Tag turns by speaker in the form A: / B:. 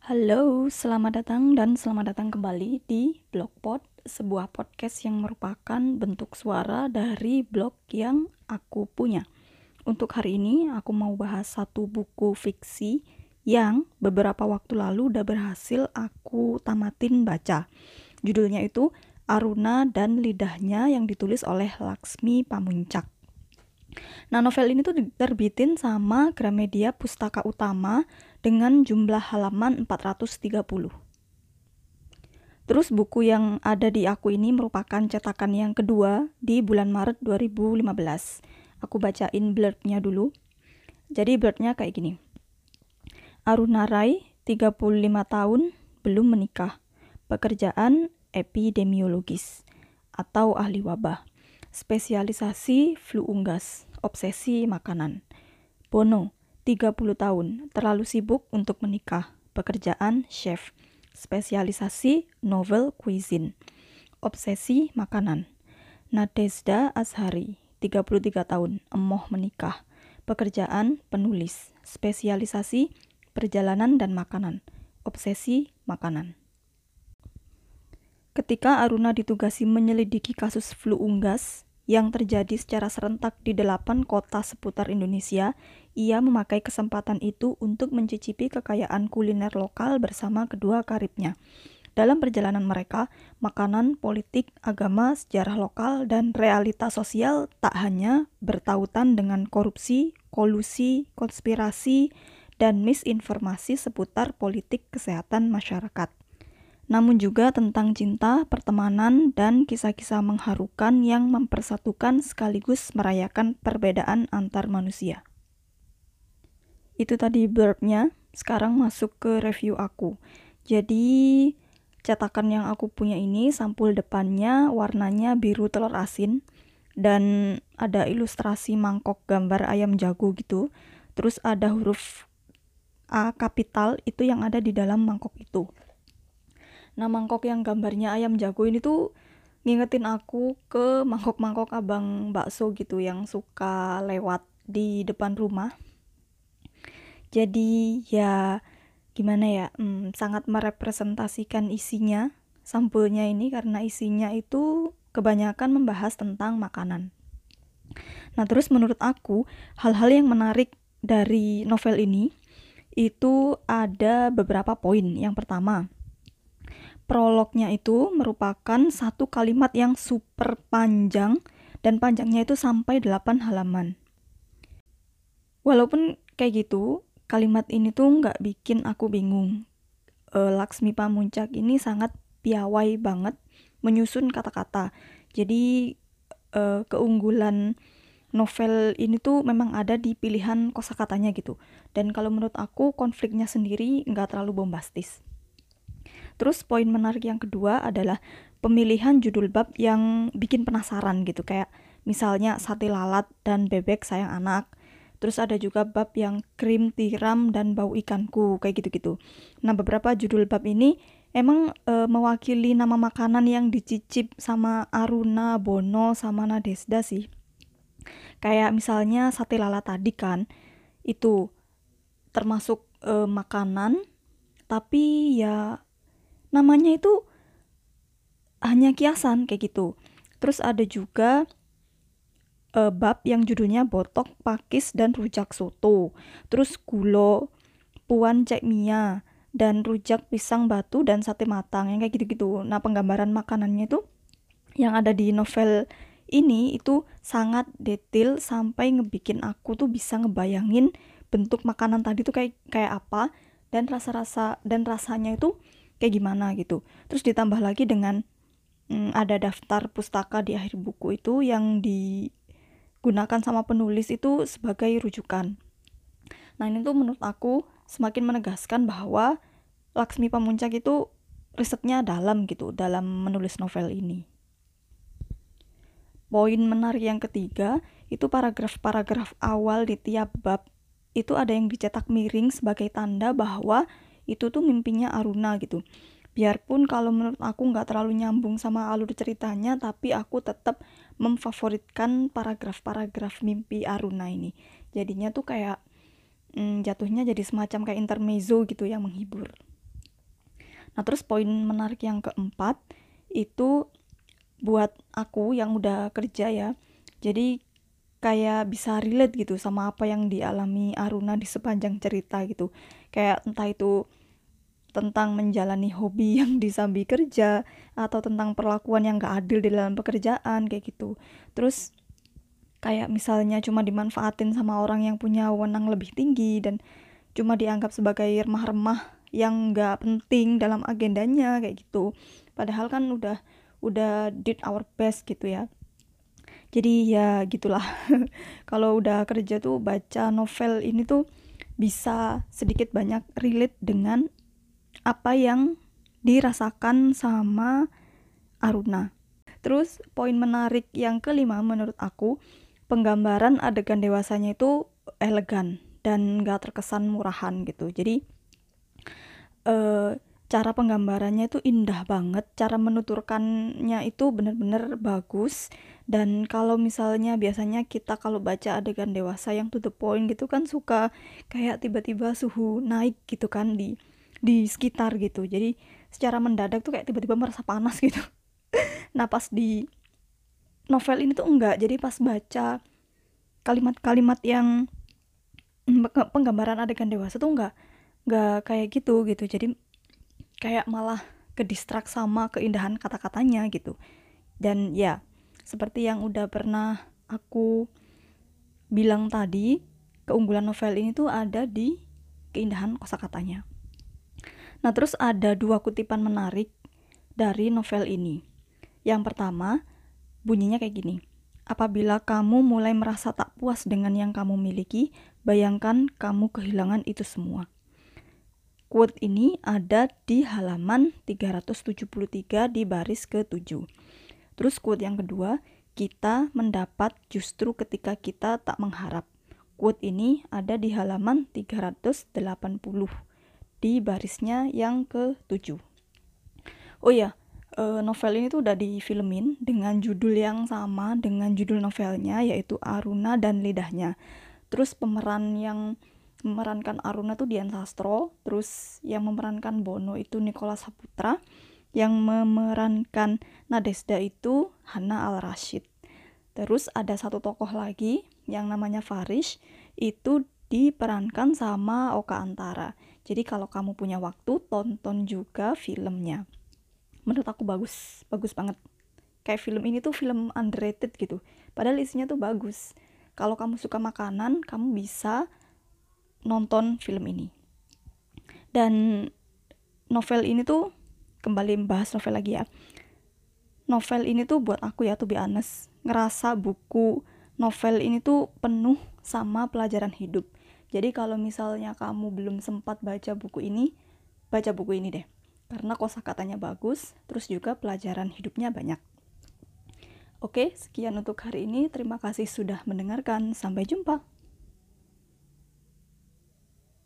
A: Halo, selamat datang dan selamat datang kembali di Blogpod, sebuah podcast yang merupakan bentuk suara dari blog yang aku punya. Untuk hari ini, aku mau bahas satu buku fiksi yang beberapa waktu lalu udah berhasil aku tamatin baca. Judulnya itu Aruna dan Lidahnya yang ditulis oleh Laksmi Pamuncak. Nah, novel ini tuh diterbitin sama Gramedia Pustaka Utama dengan jumlah halaman 430. Terus buku yang ada di aku ini merupakan cetakan yang kedua di bulan Maret 2015. Aku bacain blurbnya dulu. Jadi blurbnya kayak gini. Aruna Rai, 35 tahun, belum menikah. Pekerjaan epidemiologis atau ahli wabah spesialisasi flu unggas, obsesi makanan. Bono, 30 tahun, terlalu sibuk untuk menikah, pekerjaan chef, spesialisasi novel cuisine, obsesi makanan. Nadezda Azhari, 33 tahun, emoh menikah, pekerjaan penulis, spesialisasi perjalanan dan makanan, obsesi makanan. Ketika Aruna ditugasi menyelidiki kasus flu unggas yang terjadi secara serentak di delapan kota seputar Indonesia, ia memakai kesempatan itu untuk mencicipi kekayaan kuliner lokal bersama kedua karibnya. Dalam perjalanan mereka, makanan, politik, agama, sejarah lokal, dan realitas sosial tak hanya bertautan dengan korupsi, kolusi, konspirasi, dan misinformasi seputar politik kesehatan masyarakat namun juga tentang cinta, pertemanan, dan kisah-kisah mengharukan yang mempersatukan sekaligus merayakan perbedaan antar manusia. Itu tadi blurbnya, sekarang masuk ke review aku. Jadi, cetakan yang aku punya ini sampul depannya warnanya biru telur asin dan ada ilustrasi mangkok gambar ayam jago gitu. Terus ada huruf A kapital itu yang ada di dalam mangkok itu. Nah mangkok yang gambarnya ayam jago ini tuh ngingetin aku ke mangkok-mangkok abang bakso gitu yang suka lewat di depan rumah. Jadi ya gimana ya, hmm, sangat merepresentasikan isinya sampulnya ini karena isinya itu kebanyakan membahas tentang makanan. Nah terus menurut aku hal-hal yang menarik dari novel ini itu ada beberapa poin. Yang pertama, prolognya itu merupakan satu kalimat yang super panjang dan panjangnya itu sampai 8 halaman. Walaupun kayak gitu, kalimat ini tuh nggak bikin aku bingung. E, Laksmi Pamuncak ini sangat piawai banget menyusun kata-kata. Jadi e, keunggulan novel ini tuh memang ada di pilihan kosakatanya gitu. Dan kalau menurut aku konfliknya sendiri nggak terlalu bombastis. Terus poin menarik yang kedua adalah pemilihan judul bab yang bikin penasaran gitu kayak misalnya sate lalat dan bebek sayang anak. Terus ada juga bab yang krim tiram dan bau ikanku kayak gitu-gitu. Nah, beberapa judul bab ini emang e, mewakili nama makanan yang dicicip sama Aruna, Bono sama Nadesda sih. Kayak misalnya sate lalat tadi kan itu termasuk e, makanan tapi ya namanya itu hanya kiasan kayak gitu. Terus ada juga uh, bab yang judulnya botok, pakis dan rujak soto. Terus gulo, puan cek mia dan rujak pisang batu dan sate matang yang kayak gitu-gitu. Nah, penggambaran makanannya itu yang ada di novel ini itu sangat detail sampai ngebikin aku tuh bisa ngebayangin bentuk makanan tadi tuh kayak kayak apa dan rasa-rasa dan rasanya itu kayak gimana gitu. Terus ditambah lagi dengan hmm, ada daftar pustaka di akhir buku itu yang digunakan sama penulis itu sebagai rujukan. Nah ini tuh menurut aku semakin menegaskan bahwa Laksmi Pamuncak itu risetnya dalam gitu dalam menulis novel ini. Poin menarik yang ketiga itu paragraf-paragraf awal di tiap bab itu ada yang dicetak miring sebagai tanda bahwa itu tuh mimpinya Aruna gitu. Biarpun kalau menurut aku nggak terlalu nyambung sama alur ceritanya tapi aku tetap memfavoritkan paragraf-paragraf mimpi Aruna ini. Jadinya tuh kayak hmm, jatuhnya jadi semacam kayak intermezzo gitu yang menghibur. Nah terus poin menarik yang keempat itu buat aku yang udah kerja ya jadi kayak bisa relate gitu sama apa yang dialami Aruna di sepanjang cerita gitu. Kayak entah itu tentang menjalani hobi yang disambi kerja atau tentang perlakuan yang gak adil di dalam pekerjaan kayak gitu. Terus kayak misalnya cuma dimanfaatin sama orang yang punya wewenang lebih tinggi dan cuma dianggap sebagai remah-remah yang gak penting dalam agendanya kayak gitu. Padahal kan udah udah did our best gitu ya. Jadi ya gitulah. Kalau udah kerja tuh baca novel ini tuh bisa sedikit banyak relate dengan apa yang dirasakan sama Aruna. Terus poin menarik yang kelima menurut aku penggambaran adegan dewasanya itu elegan dan gak terkesan murahan gitu. Jadi uh, cara penggambarannya itu indah banget cara menuturkannya itu bener-bener bagus. Dan kalau misalnya biasanya kita kalau baca adegan dewasa yang to the point gitu kan suka kayak tiba-tiba suhu naik gitu kan di di sekitar gitu. Jadi secara mendadak tuh kayak tiba-tiba merasa panas gitu. Nah pas di novel ini tuh enggak. Jadi pas baca kalimat-kalimat yang penggambaran adegan dewasa tuh enggak enggak kayak gitu gitu. Jadi kayak malah kedistrak sama keindahan kata-katanya gitu. Dan ya seperti yang udah pernah aku bilang tadi keunggulan novel ini tuh ada di keindahan kosakatanya nah terus ada dua kutipan menarik dari novel ini yang pertama bunyinya kayak gini Apabila kamu mulai merasa tak puas dengan yang kamu miliki, bayangkan kamu kehilangan itu semua. Quote ini ada di halaman 373 di baris ke-7. Terus quote yang kedua, kita mendapat justru ketika kita tak mengharap. Quote ini ada di halaman 380 di barisnya yang ke-7. Oh ya, novel ini tuh udah difilmin dengan judul yang sama dengan judul novelnya yaitu Aruna dan Lidahnya. Terus pemeran yang memerankan Aruna tuh Dian Sastro terus yang memerankan Bono itu Nicholas Saputra yang memerankan Nadesda itu Hana Al Rashid terus ada satu tokoh lagi yang namanya Farish itu diperankan sama Oka Antara. Jadi kalau kamu punya waktu tonton juga filmnya. Menurut aku bagus bagus banget. Kayak film ini tuh film underrated gitu. Padahal isinya tuh bagus. Kalau kamu suka makanan kamu bisa nonton film ini. Dan novel ini tuh kembali bahas novel lagi ya. Novel ini tuh buat aku ya tuh be honest ngerasa buku novel ini tuh penuh sama pelajaran hidup jadi kalau misalnya kamu belum sempat baca buku ini baca buku ini deh karena kosakatanya bagus terus juga pelajaran hidupnya banyak Oke, sekian untuk hari ini. Terima kasih sudah mendengarkan. Sampai jumpa.